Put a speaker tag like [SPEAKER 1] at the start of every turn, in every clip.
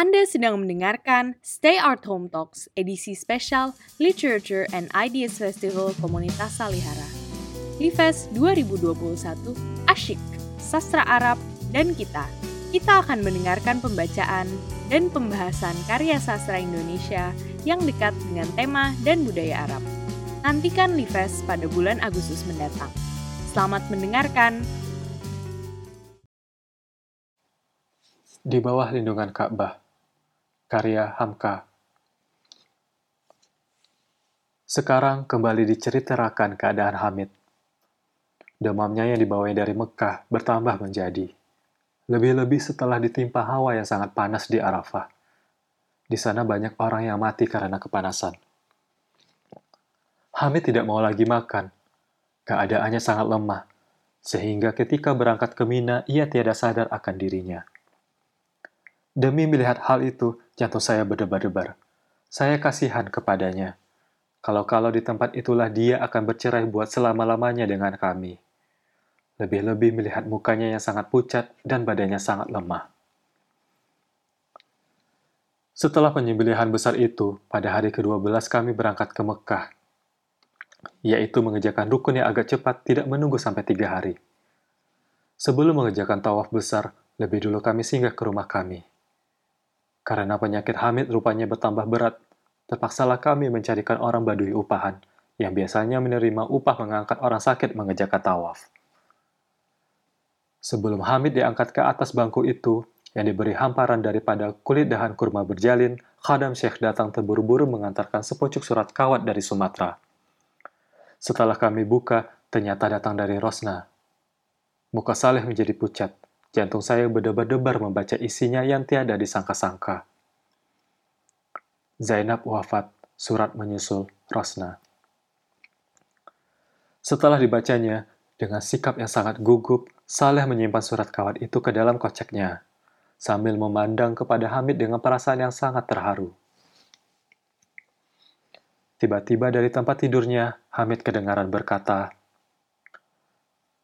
[SPEAKER 1] Anda sedang mendengarkan Stay Art Home Talks, edisi spesial Literature and Ideas Festival Komunitas Salihara. Livest 2021, asyik, sastra Arab, dan kita. Kita akan mendengarkan pembacaan dan pembahasan karya sastra Indonesia yang dekat dengan tema dan budaya Arab. Nantikan Livest pada bulan Agustus mendatang. Selamat mendengarkan.
[SPEAKER 2] Di bawah lindungan Ka'bah, karya Hamka. Sekarang kembali diceritakan keadaan Hamid. Demamnya yang dibawanya dari Mekah bertambah menjadi. Lebih-lebih setelah ditimpa hawa yang sangat panas di Arafah. Di sana banyak orang yang mati karena kepanasan. Hamid tidak mau lagi makan. Keadaannya sangat lemah, sehingga ketika berangkat ke Mina, ia tiada sadar akan dirinya. Demi melihat hal itu, jantung saya berdebar-debar. Saya kasihan kepadanya. Kalau-kalau di tempat itulah dia akan bercerai buat selama-lamanya dengan kami. Lebih-lebih melihat mukanya yang sangat pucat dan badannya sangat lemah. Setelah penyembelihan besar itu, pada hari ke-12 kami berangkat ke Mekah, yaitu mengerjakan rukun yang agak cepat tidak menunggu sampai tiga hari. Sebelum mengerjakan tawaf besar, lebih dulu kami singgah ke rumah kami. Karena penyakit Hamid rupanya bertambah berat, terpaksalah kami mencarikan orang badui upahan yang biasanya menerima upah mengangkat orang sakit mengerjakan tawaf. Sebelum Hamid diangkat ke atas bangku itu, yang diberi hamparan daripada kulit dahan kurma berjalin, Khadam Syekh datang terburu-buru mengantarkan sepucuk surat kawat dari Sumatera. Setelah kami buka, ternyata datang dari Rosna. Muka Saleh menjadi pucat. Jantung saya berdebar-debar membaca isinya yang tiada disangka-sangka. Zainab wafat, surat menyusul, Rosna. Setelah dibacanya, dengan sikap yang sangat gugup, Saleh menyimpan surat kawat itu ke dalam koceknya, sambil memandang kepada Hamid dengan perasaan yang sangat terharu. Tiba-tiba dari tempat tidurnya, Hamid kedengaran berkata,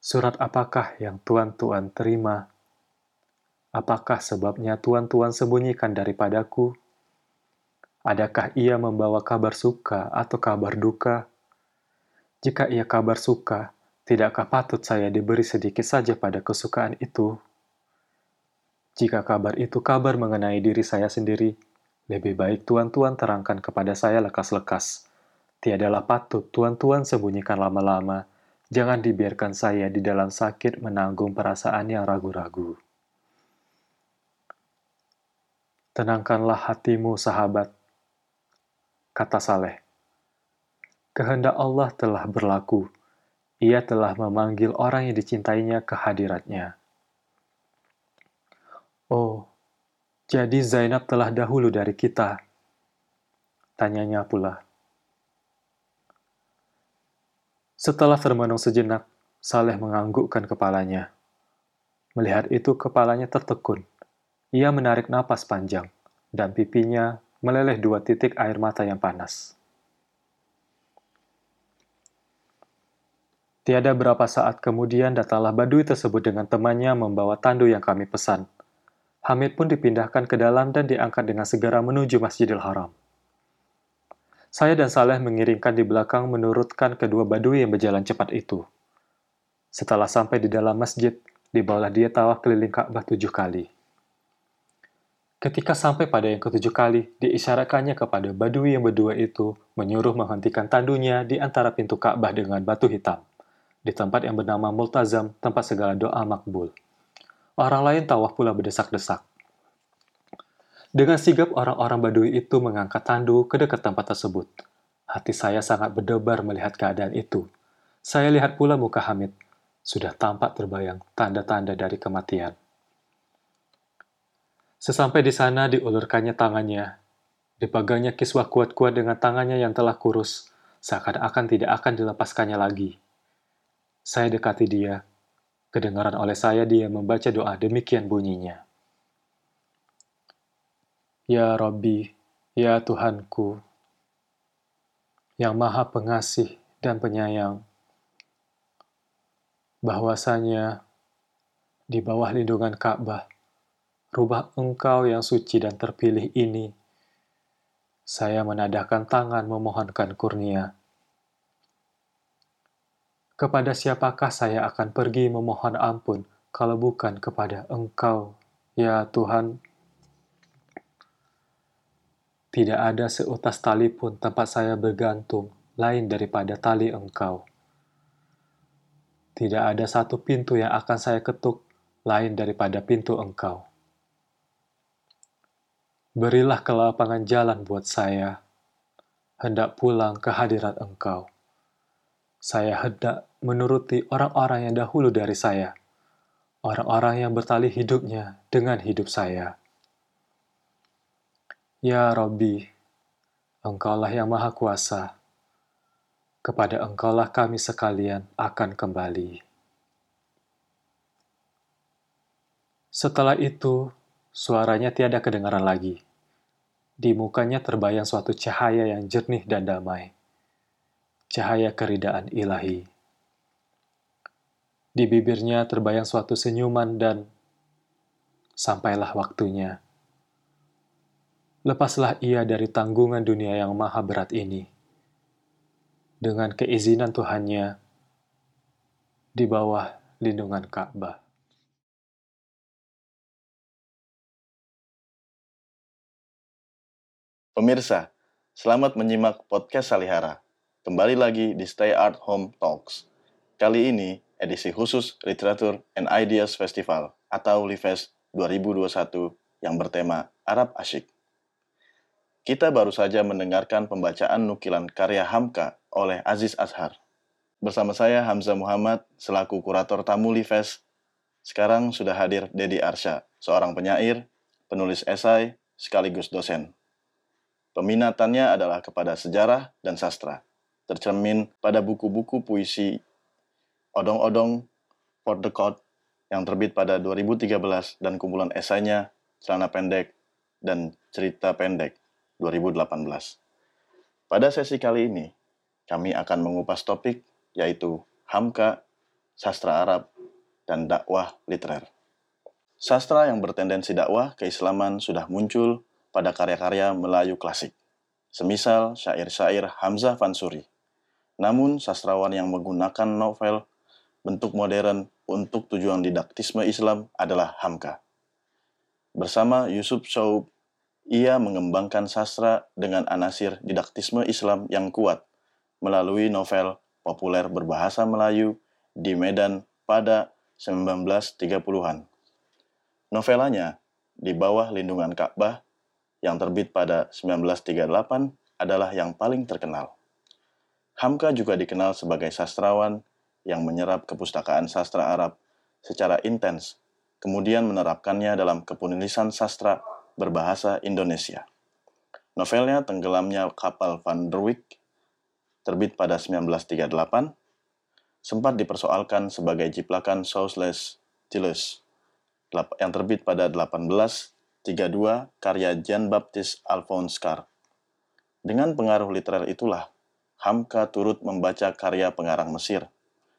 [SPEAKER 2] Surat apakah yang tuan-tuan terima Apakah sebabnya tuan-tuan sembunyikan daripadaku? Adakah ia membawa kabar suka atau kabar duka? Jika ia kabar suka, tidakkah patut saya diberi sedikit saja pada kesukaan itu? Jika kabar itu kabar mengenai diri saya sendiri, lebih baik tuan-tuan terangkan kepada saya lekas-lekas. Tiadalah patut tuan-tuan sembunyikan lama-lama, jangan dibiarkan saya di dalam sakit menanggung perasaan yang ragu-ragu. Tenangkanlah hatimu, sahabat, kata Saleh. Kehendak Allah telah berlaku. Ia telah memanggil orang yang dicintainya ke hadiratnya. Oh, jadi Zainab telah dahulu dari kita. Tanyanya pula. Setelah termenung sejenak, Saleh menganggukkan kepalanya. Melihat itu, kepalanya tertekun ia menarik napas panjang, dan pipinya meleleh dua titik air mata yang panas. Tiada berapa saat kemudian datanglah Badui tersebut dengan temannya membawa tandu yang kami pesan. Hamid pun dipindahkan ke dalam dan diangkat dengan segera menuju Masjidil Haram. Saya dan Saleh mengiringkan di belakang menurutkan kedua Badui yang berjalan cepat itu. Setelah sampai di dalam masjid, dibawalah dia tawaf keliling Ka'bah tujuh kali. Ketika sampai pada yang ketujuh kali, diisyaratkannya kepada Badui yang berdua itu menyuruh menghentikan tandunya di antara pintu Ka'bah dengan batu hitam, di tempat yang bernama Multazam, tempat segala doa makbul. Orang lain tawaf pula berdesak-desak. Dengan sigap orang-orang Badui itu mengangkat tandu ke dekat tempat tersebut. Hati saya sangat berdebar melihat keadaan itu. Saya lihat pula muka Hamid. Sudah tampak terbayang tanda-tanda dari kematian. Sesampai di sana diulurkannya tangannya. Dipegangnya kiswah kuat-kuat dengan tangannya yang telah kurus, seakan-akan tidak akan dilepaskannya lagi. Saya dekati dia. Kedengaran oleh saya dia membaca doa demikian bunyinya. Ya Rabbi, ya Tuhanku, yang maha pengasih dan penyayang, bahwasanya di bawah lindungan Ka'bah rubah engkau yang suci dan terpilih ini. Saya menadahkan tangan memohonkan kurnia. Kepada siapakah saya akan pergi memohon ampun kalau bukan kepada engkau, ya Tuhan? Tidak ada seutas tali pun tempat saya bergantung lain daripada tali engkau. Tidak ada satu pintu yang akan saya ketuk lain daripada pintu engkau. Berilah kelapangan jalan buat saya, hendak pulang ke hadirat engkau. Saya hendak menuruti orang-orang yang dahulu dari saya, orang-orang yang bertali hidupnya dengan hidup saya. Ya Robbi, Engkaulah yang Maha Kuasa, kepada engkaulah kami sekalian akan kembali. Setelah itu, suaranya tiada kedengaran lagi. Di mukanya terbayang suatu cahaya yang jernih dan damai. Cahaya keridaan ilahi. Di bibirnya terbayang suatu senyuman dan sampailah waktunya. Lepaslah ia dari tanggungan dunia yang maha berat ini dengan keizinan Tuhannya di bawah lindungan Ka'bah.
[SPEAKER 3] Pemirsa, selamat menyimak podcast Salihara. Kembali lagi di Stay Art Home Talks. Kali ini edisi khusus Literatur and Ideas Festival atau LIFES 2021 yang bertema Arab Asyik. Kita baru saja mendengarkan pembacaan nukilan karya Hamka oleh Aziz Azhar. Bersama saya Hamzah Muhammad selaku kurator tamu Lives. Sekarang sudah hadir Dedi Arsya, seorang penyair, penulis esai, sekaligus dosen. Peminatannya adalah kepada sejarah dan sastra, tercermin pada buku-buku puisi Odong-Odong for the Court yang terbit pada 2013 dan kumpulan esainya Celana Pendek dan Cerita Pendek 2018. Pada sesi kali ini, kami akan mengupas topik yaitu Hamka, Sastra Arab, dan dakwah literer. Sastra yang bertendensi dakwah keislaman sudah muncul pada karya-karya Melayu klasik, semisal syair-syair Hamzah Fansuri. Namun, sastrawan yang menggunakan novel bentuk modern untuk tujuan didaktisme Islam adalah Hamka. Bersama Yusuf Shaub ia mengembangkan sastra dengan anasir didaktisme Islam yang kuat melalui novel populer berbahasa Melayu di Medan pada 1930-an. Novelanya, Di Bawah Lindungan Ka'bah, yang terbit pada 1938 adalah yang paling terkenal. Hamka juga dikenal sebagai sastrawan yang menyerap kepustakaan sastra Arab secara intens, kemudian menerapkannya dalam kepenulisan sastra berbahasa Indonesia. Novelnya Tenggelamnya Kapal Van der Wijk, terbit pada 1938, sempat dipersoalkan sebagai jiplakan Sausless Tillers yang terbit pada 1832 karya Jean Baptiste Alphonse Carr. Dengan pengaruh literer itulah, Hamka turut membaca karya pengarang Mesir,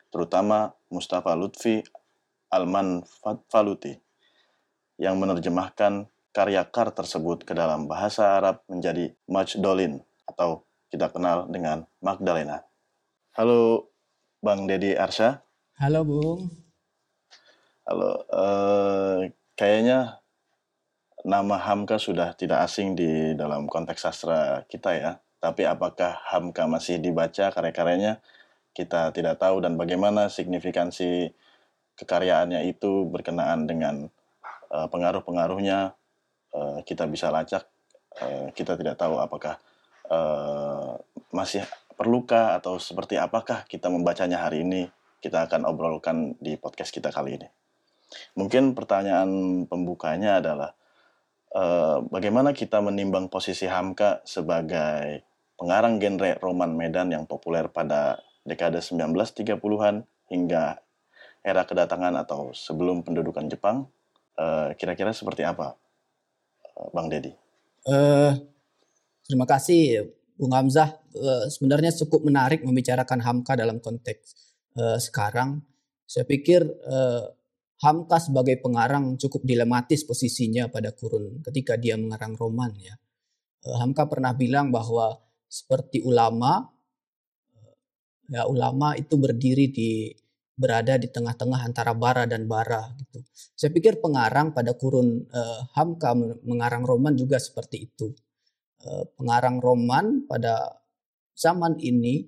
[SPEAKER 3] terutama Mustafa Lutfi Alman Faluti, yang menerjemahkan karya Kar tersebut ke dalam bahasa Arab menjadi Majdolin atau kita kenal dengan Magdalena. Halo Bang Dedi Arsha.
[SPEAKER 4] Halo Bung.
[SPEAKER 3] Halo, eh, kayaknya nama Hamka sudah tidak asing di dalam konteks sastra kita ya. Tapi apakah Hamka masih dibaca karya-karyanya? Kita tidak tahu dan bagaimana signifikansi kekaryaannya itu berkenaan dengan uh, pengaruh-pengaruhnya Eh, kita bisa lacak, uh, kita tidak tahu apakah masih perlukah atau seperti apakah kita membacanya hari ini. Kita akan obrolkan di podcast kita kali ini. Mungkin pertanyaan pembukanya adalah uh, bagaimana kita menimbang posisi Hamka sebagai pengarang genre roman Medan yang populer pada dekade 1930-an hingga era kedatangan atau sebelum pendudukan Jepang, kira-kira uh, seperti apa Bang Dedi? Uh,
[SPEAKER 4] terima kasih Bung Hamzah. Uh, sebenarnya cukup menarik membicarakan Hamka dalam konteks uh, sekarang. Saya pikir uh, Hamka sebagai pengarang cukup dilematis posisinya pada kurun ketika dia mengarang roman ya. Eh, Hamka pernah bilang bahwa seperti ulama eh, ya ulama itu berdiri di berada di tengah-tengah antara bara dan bara gitu. Saya pikir pengarang pada kurun uh, Hamka mengarang roman juga seperti itu. Uh, pengarang roman pada zaman ini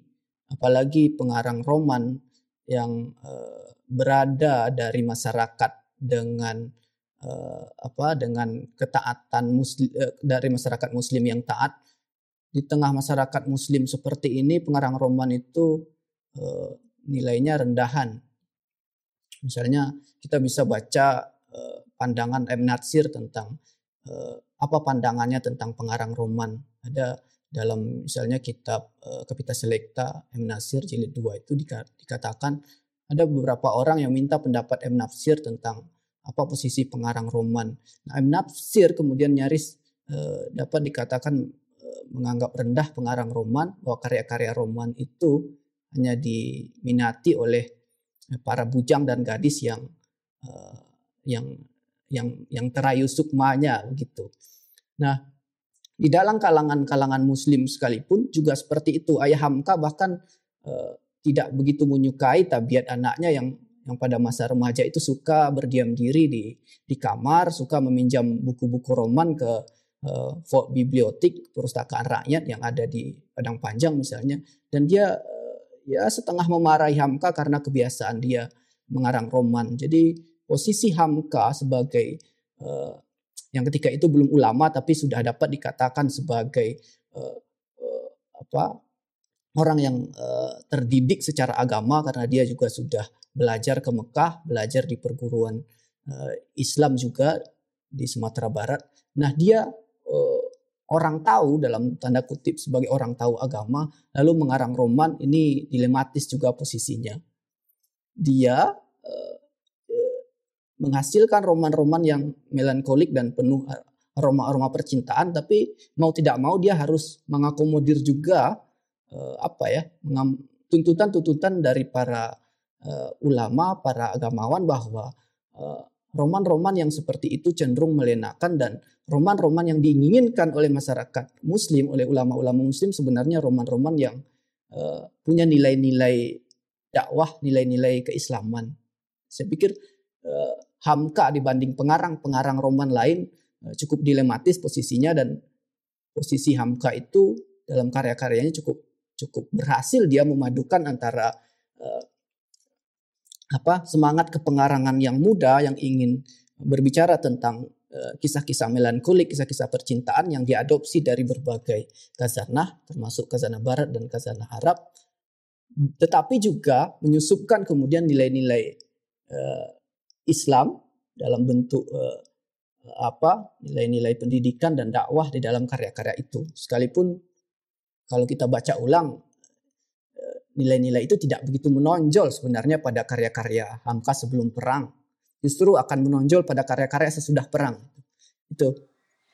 [SPEAKER 4] apalagi pengarang roman yang uh, berada dari masyarakat dengan uh, apa dengan ketaatan muslim uh, dari masyarakat muslim yang taat. Di tengah masyarakat muslim seperti ini pengarang roman itu uh, nilainya rendahan. Misalnya kita bisa baca uh, pandangan M. Natsir tentang uh, apa pandangannya tentang pengarang roman. Ada dalam misalnya kitab uh, Kapita Selecta M. Nasir jilid 2 itu dikatakan ada beberapa orang yang minta pendapat M. Nafsir tentang apa posisi pengarang roman. Nah, M. Nafsir kemudian nyaris eh, dapat dikatakan eh, menganggap rendah pengarang roman bahwa karya-karya roman itu hanya diminati oleh para bujang dan gadis yang eh, yang yang yang terayu sukmanya begitu. Nah, di dalam kalangan-kalangan muslim sekalipun juga seperti itu. Ayah Hamka bahkan eh, tidak begitu menyukai tabiat anaknya yang yang pada masa remaja itu suka berdiam diri di di kamar, suka meminjam buku-buku roman ke uh, vault bibliotek perpustakaan rakyat yang ada di Padang Panjang misalnya dan dia uh, ya setengah memarahi Hamka karena kebiasaan dia mengarang roman. Jadi posisi Hamka sebagai uh, yang ketika itu belum ulama tapi sudah dapat dikatakan sebagai uh, uh, apa orang yang uh, terdidik secara agama karena dia juga sudah belajar ke Mekah, belajar di perguruan uh, Islam juga di Sumatera Barat. Nah, dia uh, orang tahu dalam tanda kutip sebagai orang tahu agama lalu mengarang roman ini dilematis juga posisinya. Dia menghasilkan roman-roman yang melankolik dan penuh aroma-aroma percintaan tapi mau tidak mau dia harus mengakomodir juga uh, apa ya tuntutan-tuntutan dari para uh, ulama, para agamawan bahwa uh, roman-roman yang seperti itu cenderung melenakan dan roman-roman yang diinginkan oleh masyarakat muslim, oleh ulama-ulama muslim sebenarnya roman-roman yang uh, punya nilai-nilai dakwah, nilai-nilai keislaman. Saya pikir uh, Hamka dibanding pengarang-pengarang roman lain uh, cukup dilematis posisinya dan posisi Hamka itu dalam karya-karyanya cukup cukup berhasil dia memadukan antara uh, apa semangat kepengarangan yang muda yang ingin berbicara tentang uh, kisah-kisah melankolik, kisah-kisah percintaan yang diadopsi dari berbagai kazanah termasuk kazanah barat dan kazanah Arab. Tetapi juga menyusupkan kemudian nilai-nilai uh, Islam dalam bentuk uh, apa nilai-nilai pendidikan dan dakwah di dalam karya-karya itu. Sekalipun kalau kita baca ulang eh, nilai-nilai itu tidak begitu menonjol sebenarnya pada karya-karya Hamka sebelum perang. Justru akan menonjol pada karya-karya sesudah perang. Itu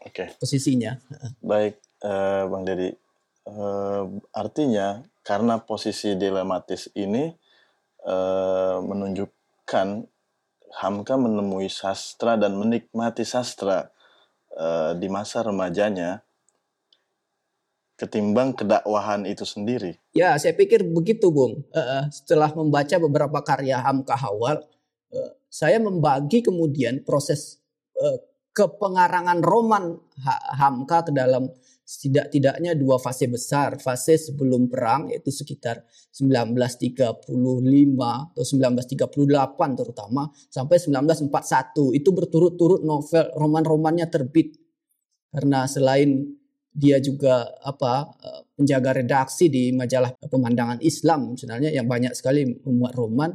[SPEAKER 4] okay. posisinya.
[SPEAKER 3] Baik, uh, Bang Dedi. Uh, artinya karena posisi dilematis ini uh, menunjukkan Hamka menemui sastra dan menikmati sastra uh, di masa remajanya ketimbang kedakwahan itu sendiri.
[SPEAKER 4] Ya, saya pikir begitu, Bung. Uh, setelah membaca beberapa karya Hamka Hawal, uh, saya membagi kemudian proses uh, kepengarangan roman Hamka ke dalam setidak-tidaknya dua fase besar. Fase sebelum perang yaitu sekitar 1935 atau 1938 terutama sampai 1941. Itu berturut-turut novel roman-romannya terbit. Karena selain dia juga apa eh, penjaga redaksi di majalah pemandangan Islam sebenarnya yang banyak sekali memuat roman.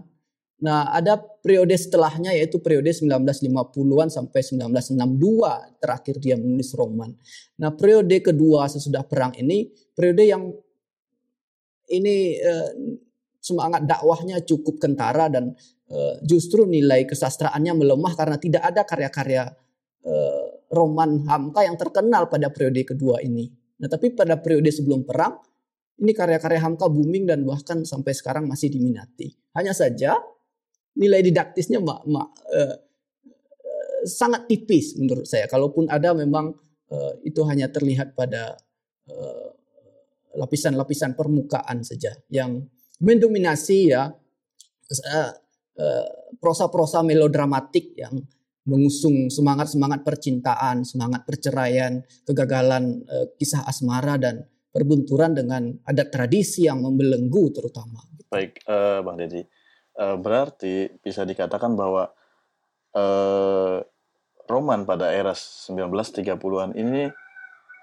[SPEAKER 4] Nah, ada periode setelahnya yaitu periode 1950-an sampai 1962 terakhir dia menulis roman. Nah, periode kedua sesudah perang ini periode yang ini eh, semangat dakwahnya cukup kentara dan eh, justru nilai kesastraannya melemah karena tidak ada karya-karya eh, roman Hamka yang terkenal pada periode kedua ini. Nah, tapi pada periode sebelum perang, ini karya-karya Hamka booming dan bahkan sampai sekarang masih diminati. Hanya saja nilai didaktisnya ma, ma, uh, sangat tipis menurut saya. Kalaupun ada memang uh, itu hanya terlihat pada lapisan-lapisan uh, permukaan saja yang mendominasi ya prosa-prosa melodramatik yang mengusung semangat-semangat percintaan, semangat perceraian, kegagalan kisah asmara dan perbenturan dengan adat tradisi yang membelenggu terutama.
[SPEAKER 3] Baik, uh, Bang Deddy. Uh, berarti bisa dikatakan bahwa uh, roman pada era 1930-an ini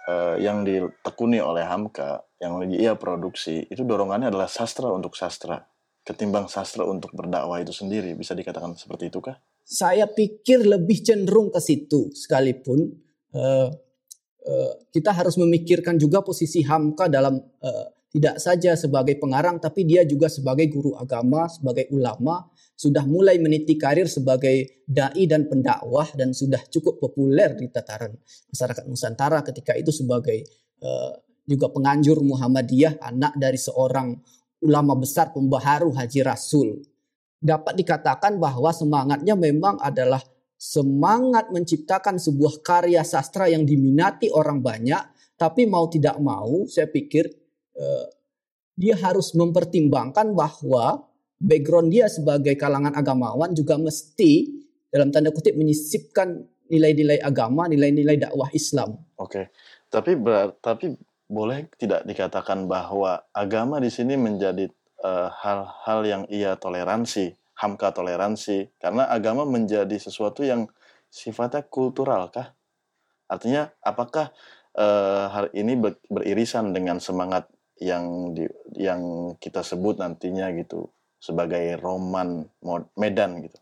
[SPEAKER 3] uh, yang ditekuni oleh Hamka, yang ia produksi, itu dorongannya adalah sastra untuk sastra, ketimbang sastra untuk berdakwah itu sendiri. Bisa dikatakan seperti itu kah?
[SPEAKER 4] Saya pikir lebih cenderung ke situ, sekalipun uh, uh, kita harus memikirkan juga posisi Hamka dalam uh, tidak saja sebagai pengarang tapi dia juga sebagai guru agama, sebagai ulama, sudah mulai meniti karir sebagai dai dan pendakwah dan sudah cukup populer di tataran masyarakat Nusantara ketika itu sebagai uh, juga penganjur Muhammadiyah, anak dari seorang ulama besar pembaharu Haji Rasul. Dapat dikatakan bahwa semangatnya memang adalah semangat menciptakan sebuah karya sastra yang diminati orang banyak, tapi mau tidak mau saya pikir Eh, dia harus mempertimbangkan bahwa background dia sebagai kalangan agamawan juga mesti dalam tanda kutip menyisipkan nilai-nilai agama, nilai-nilai dakwah Islam.
[SPEAKER 3] Oke, tapi tapi boleh tidak dikatakan bahwa agama di sini menjadi hal-hal uh, yang ia toleransi, hamka toleransi, karena agama menjadi sesuatu yang sifatnya kultural kah? Artinya, apakah uh, hal ini ber, beririsan dengan semangat yang di yang kita sebut nantinya gitu sebagai roman Medan gitu.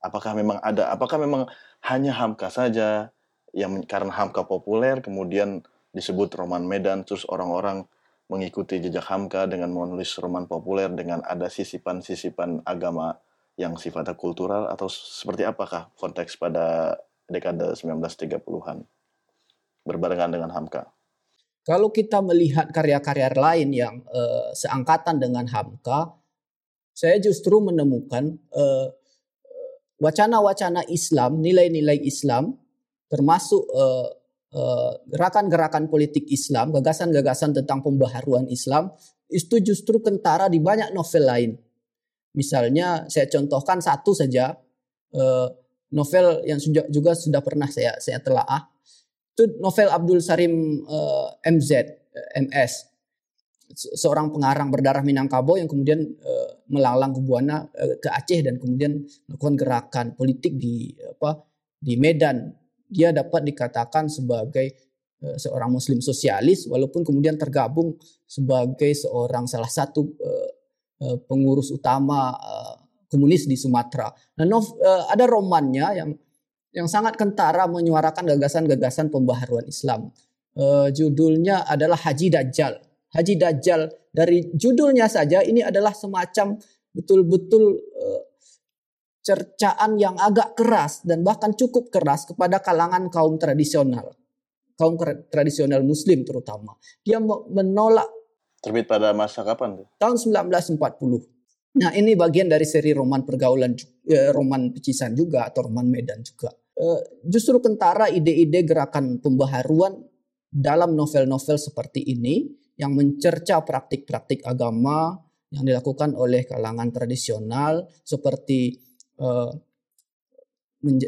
[SPEAKER 3] Apakah memang ada? Apakah memang hanya Hamka saja yang karena Hamka populer kemudian disebut roman Medan terus orang-orang mengikuti jejak Hamka dengan menulis roman populer dengan ada sisipan-sisipan agama yang sifatnya kultural atau seperti apakah konteks pada dekade 1930-an berbarengan dengan Hamka?
[SPEAKER 4] Kalau kita melihat karya-karya lain yang uh, seangkatan dengan Hamka, saya justru menemukan uh, wacana-wacana Islam, nilai-nilai Islam, termasuk uh, gerakan-gerakan politik Islam, gagasan-gagasan tentang pembaharuan Islam, itu justru kentara di banyak novel lain. Misalnya saya contohkan satu saja uh, novel yang juga sudah pernah saya saya telaah. Itu novel Abdul Sarim eh, MZ MS seorang pengarang berdarah Minangkabau yang kemudian melalang ke Buana ke Aceh dan kemudian melakukan gerakan politik di apa di Medan dia dapat dikatakan sebagai uh, seorang muslim sosialis walaupun kemudian tergabung sebagai seorang salah satu uh, uh, pengurus utama komunis di Sumatera. Nah, ada romannya yang yang sangat kentara menyuarakan gagasan-gagasan pembaharuan Islam. Judulnya adalah Haji Dajjal. Haji Dajjal dari judulnya saja ini adalah semacam betul-betul cercaan yang agak keras dan bahkan cukup keras kepada kalangan kaum tradisional. Kaum tradisional muslim terutama. Dia menolak
[SPEAKER 3] Terbit pada masa kapan?
[SPEAKER 4] Tahun 1940. Nah ini bagian dari seri roman pergaulan, eh, roman pecisan juga atau roman Medan juga. Eh, justru kentara ide-ide gerakan pembaharuan dalam novel-novel seperti ini yang mencerca praktik-praktik agama yang dilakukan oleh kalangan tradisional seperti uh,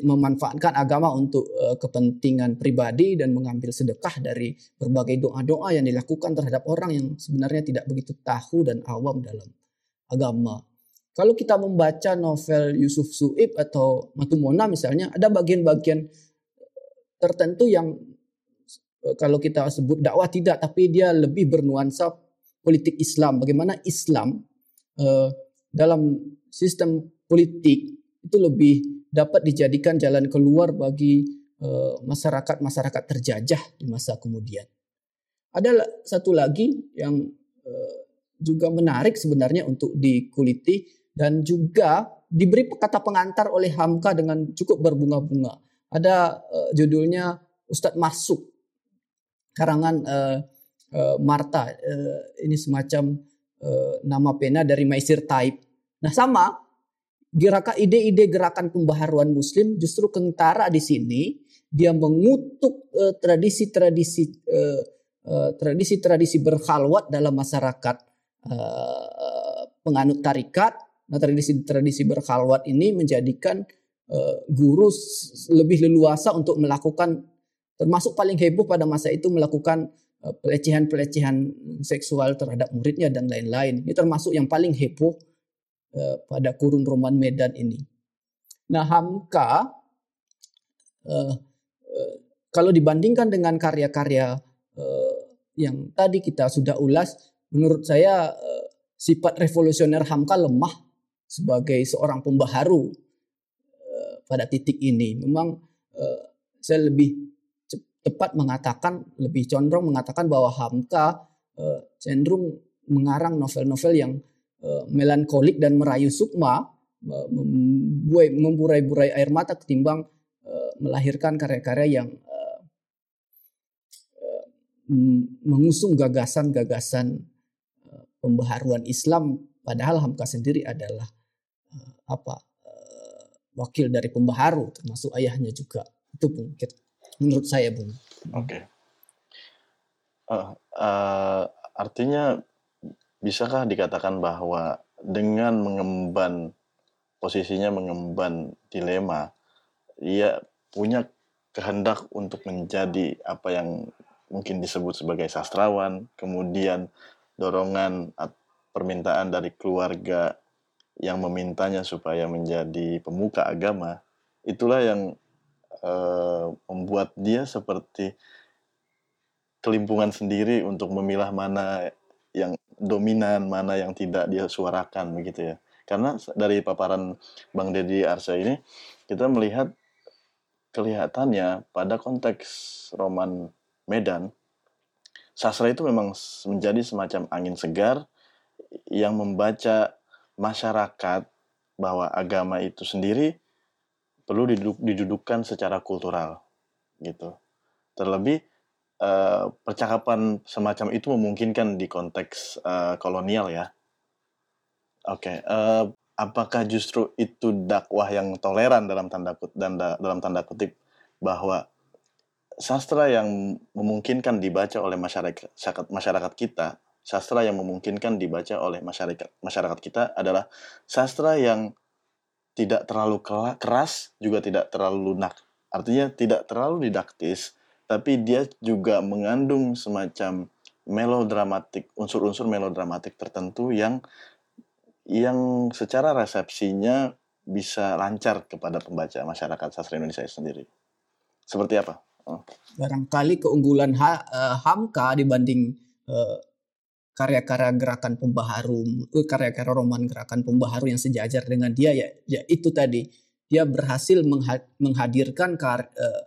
[SPEAKER 4] memanfaatkan agama untuk uh, kepentingan pribadi dan mengambil sedekah dari berbagai doa-doa yang dilakukan terhadap orang yang sebenarnya tidak begitu tahu dan awam dalam agama. Kalau kita membaca novel Yusuf Suib atau Matumona misalnya, ada bagian-bagian tertentu yang eh, kalau kita sebut dakwah tidak, tapi dia lebih bernuansa politik Islam. Bagaimana Islam dalam sistem politik itu lebih dapat dijadikan jalan keluar bagi eh, masyarakat-masyarakat terjajah di masa kemudian. Ada satu lagi yang uh, juga menarik sebenarnya untuk dikuliti dan juga diberi kata pengantar oleh Hamka dengan cukup berbunga-bunga. Ada uh, judulnya Ustadz Masuk karangan Marta. Ini semacam nama pena dari Maisir Taib. Nah sama gerakan ide-ide gerakan pembaharuan Muslim justru kentara di sini dia mengutuk tradisi-tradisi uh, tradisi-tradisi berkhalwat dalam masyarakat uh, penganut tarikat. Nah, tradisi-tradisi berkhalwat ini menjadikan uh, guru lebih leluasa untuk melakukan termasuk paling heboh pada masa itu melakukan pelecehan-pelecehan seksual terhadap muridnya dan lain-lain. Ini termasuk yang paling heboh uh, pada kurun Roman Medan ini. Nah, Hamka uh, uh, kalau dibandingkan dengan karya-karya uh, yang tadi kita sudah ulas, menurut saya uh, sifat revolusioner Hamka lemah sebagai seorang pembaharu uh, pada titik ini. Memang uh, saya lebih tepat mengatakan lebih condong mengatakan bahwa Hamka uh, cenderung mengarang novel-novel yang melankolik dan merayu sukma memburai-burai air mata ketimbang uh, melahirkan karya-karya yang uh, mengusung gagasan-gagasan pembaharuan Islam padahal Hamka sendiri adalah apa wakil dari pembaharu termasuk ayahnya juga itu mungkin menurut saya Bung.
[SPEAKER 3] Oke. Okay. Uh, eh, uh, artinya bisakah dikatakan bahwa dengan mengemban posisinya mengemban dilema, ia punya kehendak untuk menjadi apa yang mungkin disebut sebagai sastrawan, kemudian dorongan permintaan dari keluarga yang memintanya supaya menjadi pemuka agama, itulah yang uh, membuat dia seperti kelimpungan sendiri untuk memilah mana yang dominan, mana yang tidak dia suarakan begitu ya. Karena dari paparan Bang Deddy Arsa ini kita melihat kelihatannya pada konteks roman Medan sastra itu memang menjadi semacam angin segar yang membaca masyarakat bahwa agama itu sendiri perlu diduduk, didudukkan secara kultural gitu. Terlebih uh, percakapan semacam itu memungkinkan di konteks uh, kolonial ya. Oke, okay. uh, eh, apakah justru itu dakwah yang toleran dalam tanda kutip dan da, dalam tanda kutip bahwa sastra yang memungkinkan dibaca oleh masyarakat masyarakat kita, sastra yang memungkinkan dibaca oleh masyarakat masyarakat kita adalah sastra yang tidak terlalu keras juga tidak terlalu lunak. Artinya tidak terlalu didaktis, tapi dia juga mengandung semacam melodramatik, unsur-unsur melodramatik tertentu yang yang secara resepsinya bisa lancar kepada pembaca masyarakat sastra Indonesia sendiri. Seperti apa?
[SPEAKER 4] Oh. Barangkali keunggulan ha, uh, Hamka dibanding uh, karya-karya gerakan pembaharu, eh, karya-karya roman gerakan pembaharu yang sejajar dengan dia ya, ya itu tadi dia berhasil menghadirkan kar, uh,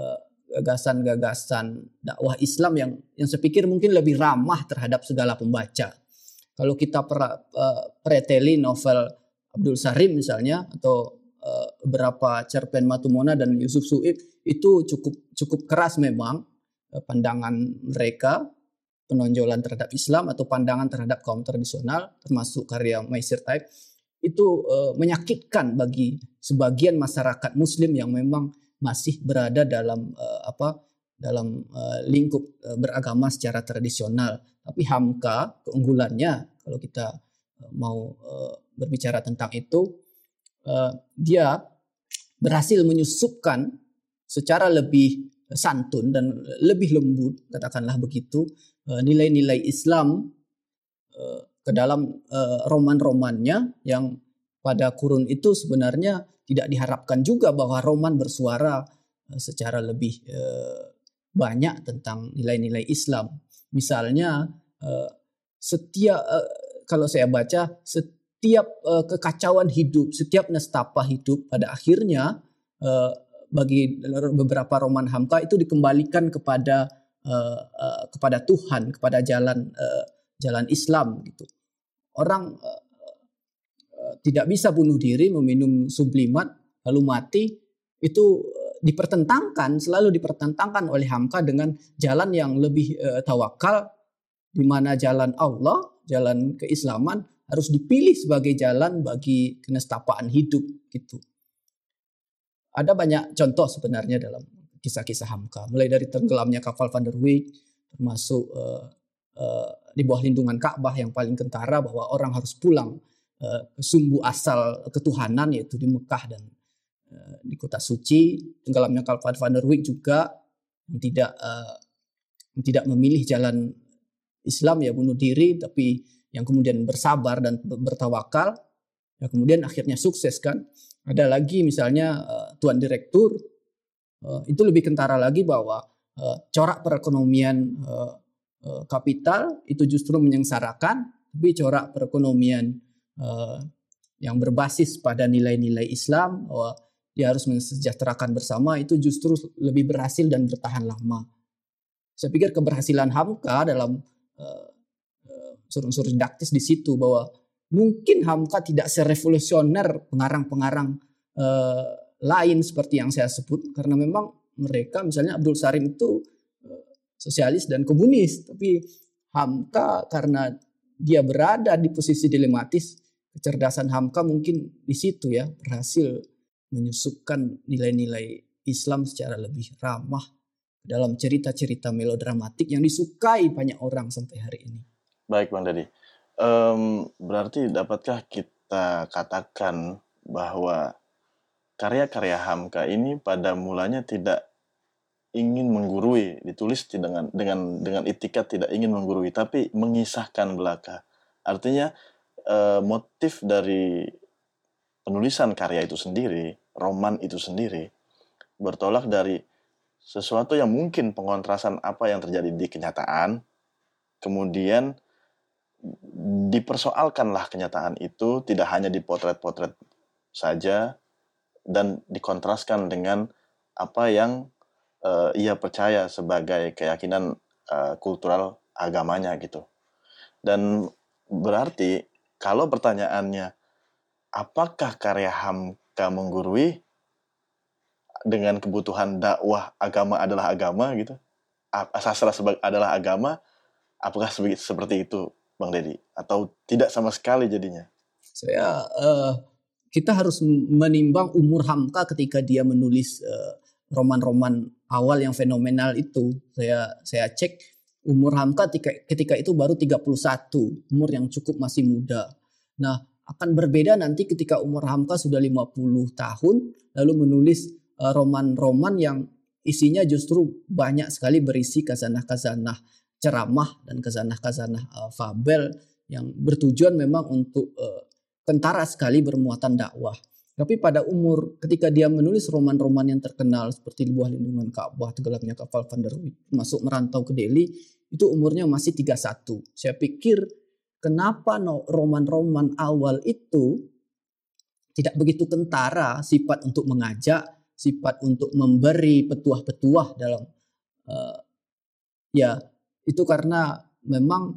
[SPEAKER 4] uh, gagasan-gagasan dakwah Islam yang yang pikir mungkin lebih ramah terhadap segala pembaca. Kalau kita per, uh, preteli novel Abdul Sarim misalnya atau uh, beberapa cerpen Matumona dan Yusuf Suib itu cukup cukup keras memang uh, pandangan mereka penonjolan terhadap Islam atau pandangan terhadap kaum tradisional termasuk karya Maisir Taib itu uh, menyakitkan bagi sebagian masyarakat muslim yang memang masih berada dalam uh, apa dalam uh, lingkup uh, beragama secara tradisional. Tapi Hamka keunggulannya kalau kita uh, mau uh, berbicara tentang itu uh, dia berhasil menyusupkan secara lebih santun dan lebih lembut katakanlah begitu nilai-nilai Islam ke dalam roman-romannya yang pada kurun itu sebenarnya tidak diharapkan juga bahwa roman bersuara secara lebih banyak tentang nilai-nilai Islam. Misalnya setiap kalau saya baca setiap kekacauan hidup, setiap nestapa hidup pada akhirnya bagi beberapa roman Hamka itu dikembalikan kepada kepada Tuhan, kepada jalan jalan Islam gitu. Orang tidak bisa bunuh diri meminum sublimat lalu mati itu dipertentangkan selalu dipertentangkan oleh Hamka dengan jalan yang lebih uh, tawakal di mana jalan Allah, jalan keislaman harus dipilih sebagai jalan bagi kenestapaan hidup gitu. Ada banyak contoh sebenarnya dalam kisah-kisah Hamka, mulai dari tenggelamnya kapal Van der Wijk, termasuk uh, uh, di bawah lindungan Ka'bah yang paling kentara bahwa orang harus pulang sumbu asal ketuhanan yaitu di Mekah dan uh, di kota suci. Tenggelamnya kapal Van der Wijk juga tidak uh, tidak memilih jalan Islam ya bunuh diri tapi yang kemudian bersabar dan bertawakal ya kemudian akhirnya sukses kan ada lagi misalnya uh, tuan direktur uh, itu lebih kentara lagi bahwa uh, corak perekonomian uh, uh, kapital itu justru menyengsarakan tapi corak perekonomian uh, yang berbasis pada nilai-nilai Islam bahwa dia harus mensejahterakan bersama itu justru lebih berhasil dan bertahan lama. Saya pikir keberhasilan Hamka dalam uh, unsur-unsur didaktis di situ bahwa mungkin Hamka tidak serevolusioner pengarang-pengarang uh, lain seperti yang saya sebut karena memang mereka misalnya Abdul Sarim itu uh, sosialis dan komunis tapi Hamka karena dia berada di posisi dilematis kecerdasan Hamka mungkin di situ ya berhasil menyusupkan nilai-nilai Islam secara lebih ramah dalam cerita-cerita melodramatik yang disukai banyak orang sampai hari ini.
[SPEAKER 3] Baik Bang Dadi. Um, berarti dapatkah kita katakan bahwa karya-karya Hamka ini pada mulanya tidak ingin menggurui, ditulis dengan dengan dengan itikat tidak ingin menggurui, tapi mengisahkan belaka. Artinya uh, motif dari penulisan karya itu sendiri, roman itu sendiri, bertolak dari sesuatu yang mungkin pengontrasan apa yang terjadi di kenyataan, kemudian dipersoalkanlah kenyataan itu tidak hanya di potret-potret saja dan dikontraskan dengan apa yang uh, ia percaya sebagai keyakinan uh, kultural agamanya gitu. Dan berarti kalau pertanyaannya apakah karya Hamka menggurui dengan kebutuhan dakwah agama adalah agama gitu? Sastra adalah agama? Apakah seperti itu Bang Deddy atau tidak sama sekali jadinya?
[SPEAKER 4] Saya uh, kita harus menimbang umur Hamka ketika dia menulis uh, roman-roman awal yang fenomenal itu. Saya saya cek umur Hamka ketika, itu baru 31, umur yang cukup masih muda. Nah, akan berbeda nanti ketika umur Hamka sudah 50 tahun lalu menulis uh, roman-roman yang isinya justru banyak sekali berisi kazanah-kazanah ceramah dan kazanah-kazanah uh, fabel yang bertujuan memang untuk kentara sekali bermuatan dakwah. Tapi pada umur ketika dia menulis roman-roman yang terkenal seperti di bawah lindungan Ka'bah, tenggelamnya kapal Van der Wijk, masuk merantau ke Delhi, itu umurnya masih 31. Saya pikir kenapa roman-roman awal itu tidak begitu kentara sifat untuk mengajak, sifat untuk memberi petuah-petuah dalam uh, ya itu karena memang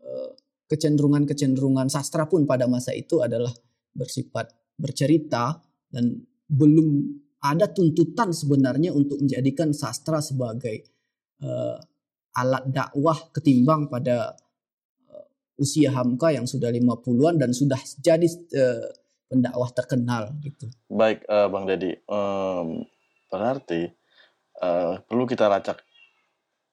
[SPEAKER 4] eh, kecenderungan-kecenderungan sastra pun pada masa itu adalah bersifat bercerita dan belum ada tuntutan sebenarnya untuk menjadikan sastra sebagai uh, alat dakwah ketimbang pada uh, usia Hamka yang sudah 50-an dan sudah jadi uh, pendakwah terkenal gitu.
[SPEAKER 3] Baik uh, Bang Dedi, um, berarti uh, perlu kita racak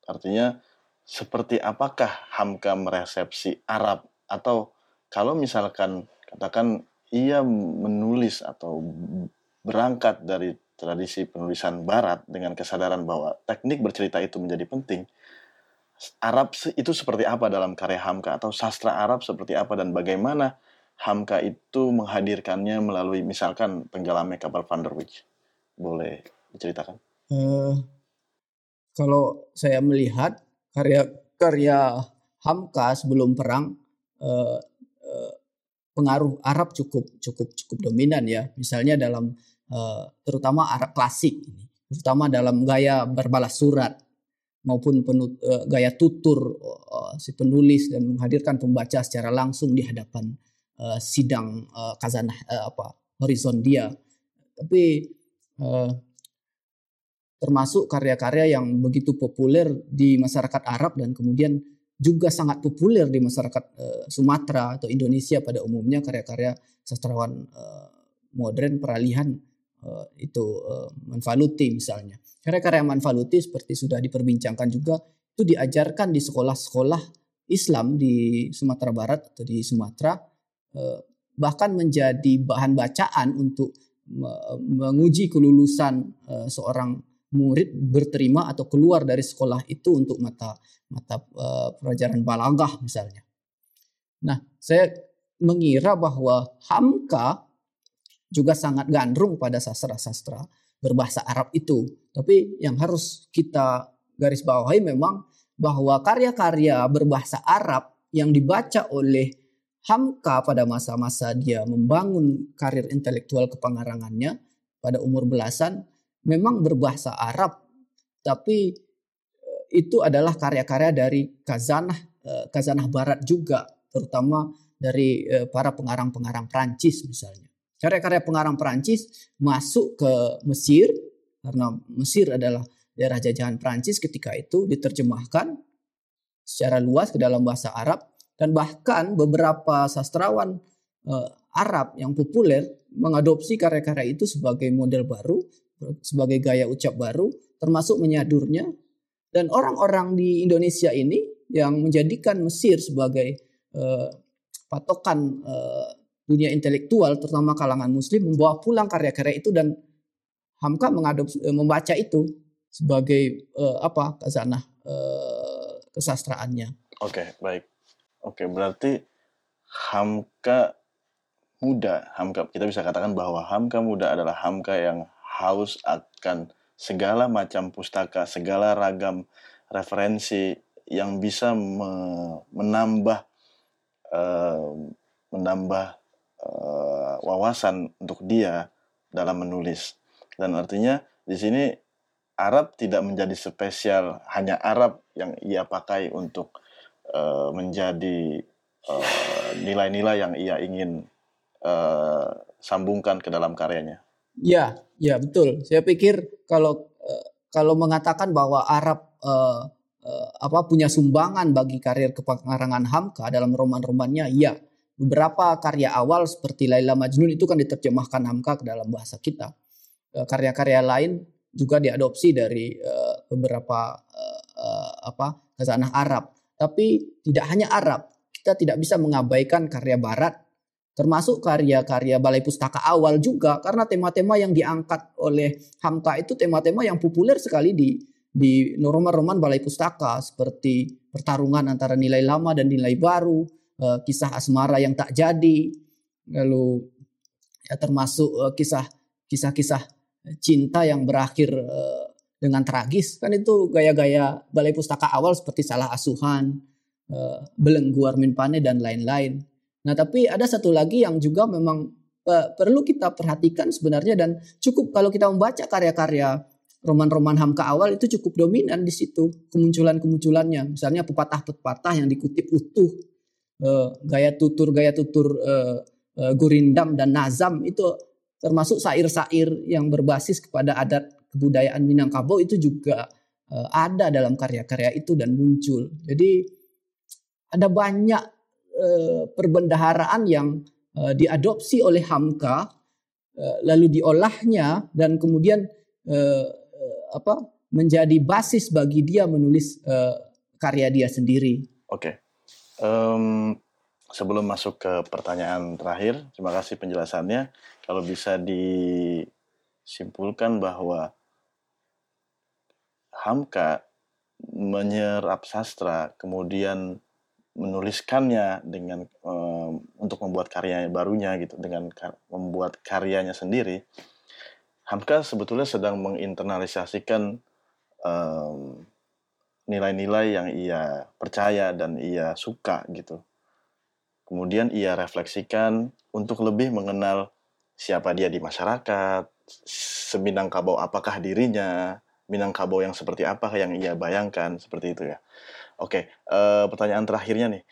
[SPEAKER 3] artinya seperti apakah Hamka meresepsi Arab atau kalau misalkan katakan ia menulis atau berangkat dari tradisi penulisan barat dengan kesadaran bahwa teknik bercerita itu menjadi penting. Arab itu seperti apa dalam karya Hamka? Atau sastra Arab seperti apa? Dan bagaimana Hamka itu menghadirkannya melalui misalkan tenggelamnya kapal Van der Wijk? Boleh diceritakan? Uh,
[SPEAKER 4] kalau saya melihat karya-karya Hamka sebelum perang eh, pengaruh Arab cukup cukup cukup dominan ya. Misalnya dalam eh, terutama Arab klasik terutama dalam gaya berbalas surat maupun penut, eh, gaya tutur eh, si penulis dan menghadirkan pembaca secara langsung di hadapan eh, sidang eh, kazanah eh, apa horizon dia. Tapi eh, termasuk karya-karya yang begitu populer di masyarakat Arab dan kemudian juga sangat populer di masyarakat uh, Sumatera atau Indonesia pada umumnya karya-karya sastrawan uh, modern peralihan uh, itu uh, Manfaluti misalnya. Karya-karya Manfaluti seperti sudah diperbincangkan juga itu diajarkan di sekolah-sekolah Islam di Sumatera Barat atau di Sumatera uh, bahkan menjadi bahan bacaan untuk menguji kelulusan seorang murid berterima atau keluar dari sekolah itu untuk mata mata uh, pelajaran balagah misalnya. Nah, saya mengira bahwa Hamka juga sangat gandrung pada sastra-sastra berbahasa Arab itu. Tapi yang harus kita garis bawahi memang bahwa karya-karya berbahasa Arab yang dibaca oleh Hamka pada masa-masa dia membangun karir intelektual kepengarangannya pada umur belasan memang berbahasa Arab tapi eh, itu adalah karya-karya dari kazanah eh, kazanah barat juga terutama dari eh, para pengarang-pengarang Prancis misalnya. Karya-karya pengarang Prancis masuk ke Mesir karena Mesir adalah daerah jajahan Prancis ketika itu diterjemahkan secara luas ke dalam bahasa Arab dan bahkan beberapa sastrawan Arab yang populer mengadopsi karya-karya itu sebagai model baru, sebagai gaya ucap baru, termasuk menyadurnya. Dan orang-orang di Indonesia ini yang menjadikan Mesir sebagai uh, patokan uh, dunia intelektual, terutama kalangan Muslim, membawa pulang karya-karya itu dan Hamka mengadopsi, uh, membaca itu sebagai uh, apa kazanah uh, kesastraannya.
[SPEAKER 3] Oke, okay, baik. Oke, berarti Hamka muda, Hamka kita bisa katakan bahwa Hamka muda adalah Hamka yang haus akan segala macam pustaka, segala ragam referensi yang bisa me menambah uh, menambah uh, wawasan untuk dia dalam menulis. Dan artinya di sini Arab tidak menjadi spesial hanya Arab yang ia pakai untuk uh, menjadi nilai-nilai uh, yang ia ingin uh, sambungkan ke dalam karyanya.
[SPEAKER 4] Ya, ya betul. Saya pikir kalau uh, kalau mengatakan bahwa Arab uh, uh, apa punya sumbangan bagi karir kepengarangan Hamka dalam roman-romannya, ya. Beberapa karya awal seperti Laila Majnun itu kan diterjemahkan Hamka ke dalam bahasa kita. Karya-karya lain juga diadopsi dari uh, beberapa uh, apa khazanah Arab. Tapi tidak hanya Arab, kita tidak bisa mengabaikan karya Barat, termasuk karya-karya Balai Pustaka awal juga, karena tema-tema yang diangkat oleh Hamka itu tema-tema yang populer sekali di di roman-roman Balai Pustaka seperti pertarungan antara nilai lama dan nilai baru, eh, kisah asmara yang tak jadi, lalu ya termasuk eh, kisah kisah-kisah cinta yang berakhir eh, dengan tragis kan itu gaya-gaya balai pustaka awal seperti salah asuhan, uh, belenggu Armin Pane dan lain-lain. Nah tapi ada satu lagi yang juga memang uh, perlu kita perhatikan sebenarnya dan cukup kalau kita membaca karya-karya roman-roman Hamka awal itu cukup dominan di situ kemunculan-kemunculannya. Misalnya pepatah-pepatah yang dikutip utuh, uh, gaya tutur gaya tutur uh, uh, Gurindam dan Nazam itu termasuk sair-sair yang berbasis kepada adat kebudayaan Minangkabau itu juga ada dalam karya-karya itu dan muncul. Jadi ada banyak uh, perbendaharaan yang uh, diadopsi oleh Hamka uh, lalu diolahnya dan kemudian apa menjadi basis bagi dia menulis karya dia sendiri.
[SPEAKER 3] Oke. Okay. Um, sebelum masuk ke pertanyaan terakhir, terima kasih penjelasannya. Kalau bisa disimpulkan bahwa Hamka menyerap sastra, kemudian menuliskannya dengan um, untuk membuat karya barunya gitu, dengan kar membuat karyanya sendiri. Hamka sebetulnya sedang menginternalisasikan nilai-nilai um, yang ia percaya dan ia suka gitu. Kemudian ia refleksikan untuk lebih mengenal siapa dia di masyarakat, Seminangkabau apakah dirinya, Minangkabau yang seperti apa yang ia bayangkan seperti itu ya. Oke, uh, pertanyaan terakhirnya nih.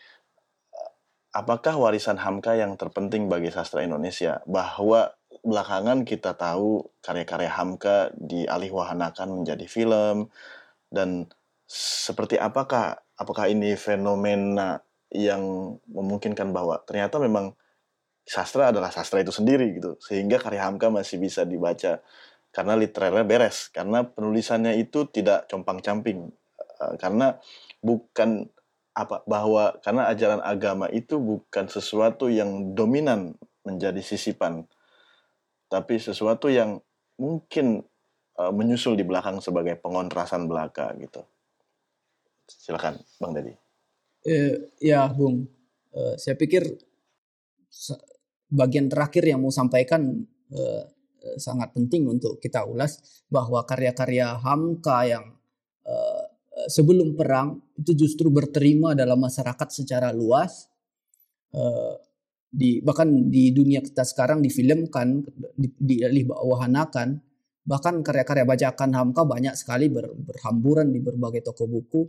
[SPEAKER 3] Apakah warisan Hamka yang terpenting bagi sastra Indonesia? Bahwa belakangan kita tahu karya-karya Hamka dialihwahanakan menjadi film dan seperti apakah apakah ini fenomena yang memungkinkan bahwa ternyata memang sastra adalah sastra itu sendiri gitu sehingga karya Hamka masih bisa dibaca karena literernya beres karena penulisannya itu tidak compang-camping uh, karena bukan apa bahwa karena ajaran agama itu bukan sesuatu yang dominan menjadi sisipan tapi sesuatu yang mungkin uh, menyusul di belakang sebagai pengontrasan belaka gitu. Silakan bang Dedi
[SPEAKER 4] eh, ya bung. Eh, saya pikir bagian terakhir yang mau sampaikan eh, Eh, sangat penting untuk kita ulas bahwa karya-karya Hamka yang sebelum perang itu justru berterima dalam masyarakat secara luas. Uh, di bahkan di dunia kita sekarang difilmkan di, di wahanakan bahkan karya-karya bajakan Hamka banyak sekali ber, berhamburan di berbagai toko buku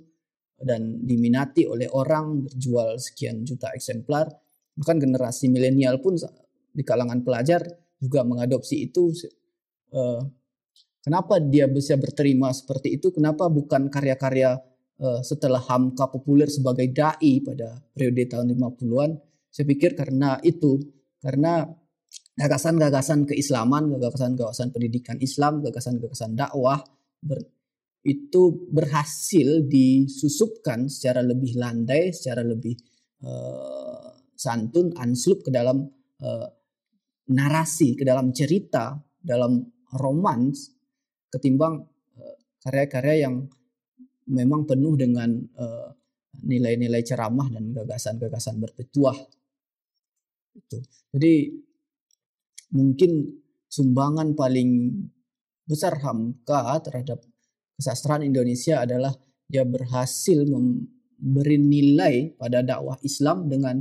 [SPEAKER 4] dan diminati oleh orang berjual sekian juta eksemplar. Bahkan generasi milenial pun di kalangan pelajar juga mengadopsi itu uh, kenapa dia bisa berterima seperti itu? Kenapa bukan karya-karya uh, setelah Hamka populer sebagai dai pada periode tahun 50-an saya pikir karena itu karena gagasan-gagasan keislaman gagasan-gagasan pendidikan Islam gagasan-gagasan dakwah ber, itu berhasil disusupkan secara lebih landai secara lebih uh, santun anslub ke dalam uh, narasi, ke dalam cerita, dalam romans ketimbang eh, karya-karya yang memang penuh dengan eh, nilai-nilai ceramah dan gagasan-gagasan berpetuah. Itu. Jadi mungkin sumbangan paling besar Hamka terhadap kesastraan Indonesia adalah dia berhasil memberi nilai pada dakwah Islam dengan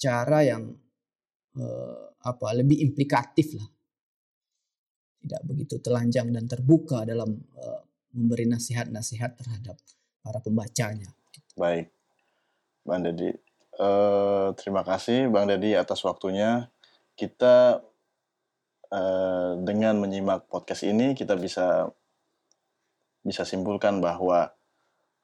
[SPEAKER 4] cara yang uh, apa lebih implikatif lah tidak begitu telanjang dan terbuka dalam uh, memberi nasihat-nasihat terhadap para pembacanya.
[SPEAKER 3] Baik, Bang Dedi. Uh, terima kasih Bang Dedi atas waktunya. Kita uh, dengan menyimak podcast ini kita bisa bisa simpulkan bahwa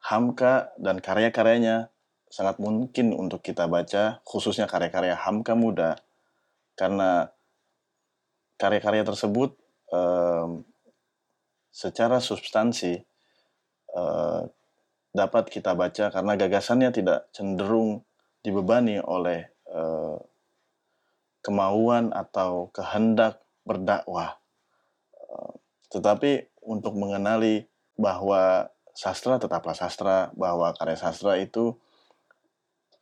[SPEAKER 3] Hamka dan karya-karyanya sangat mungkin untuk kita baca, khususnya karya-karya Hamka muda karena karya-karya tersebut secara substansi uh, dapat kita baca karena gagasannya tidak cenderung dibebani oleh uh, kemauan atau kehendak berdakwah, uh, tetapi untuk mengenali bahwa sastra tetaplah sastra, bahwa karya sastra itu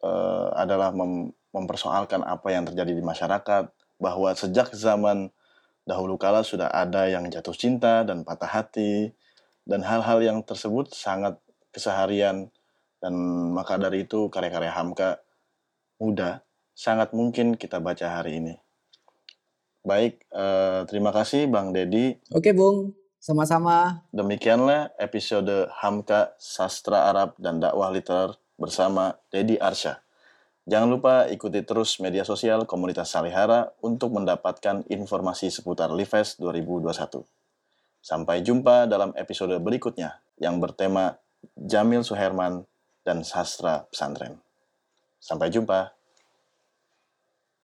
[SPEAKER 3] uh, adalah mem mempersoalkan apa yang terjadi di masyarakat, bahwa sejak zaman dahulu kala sudah ada yang jatuh cinta dan patah hati, dan hal-hal yang tersebut sangat keseharian, dan maka dari itu karya-karya Hamka muda sangat mungkin kita baca hari ini. Baik, eh, terima kasih Bang Dedi.
[SPEAKER 4] Oke Bung, sama-sama.
[SPEAKER 3] Demikianlah episode Hamka Sastra Arab dan Dakwah Literer bersama Dedi Arsya. Jangan lupa ikuti terus media sosial komunitas Salihara untuk mendapatkan informasi seputar Lives 2021. Sampai jumpa dalam episode berikutnya yang bertema Jamil Suherman dan Sastra Pesantren. Sampai jumpa.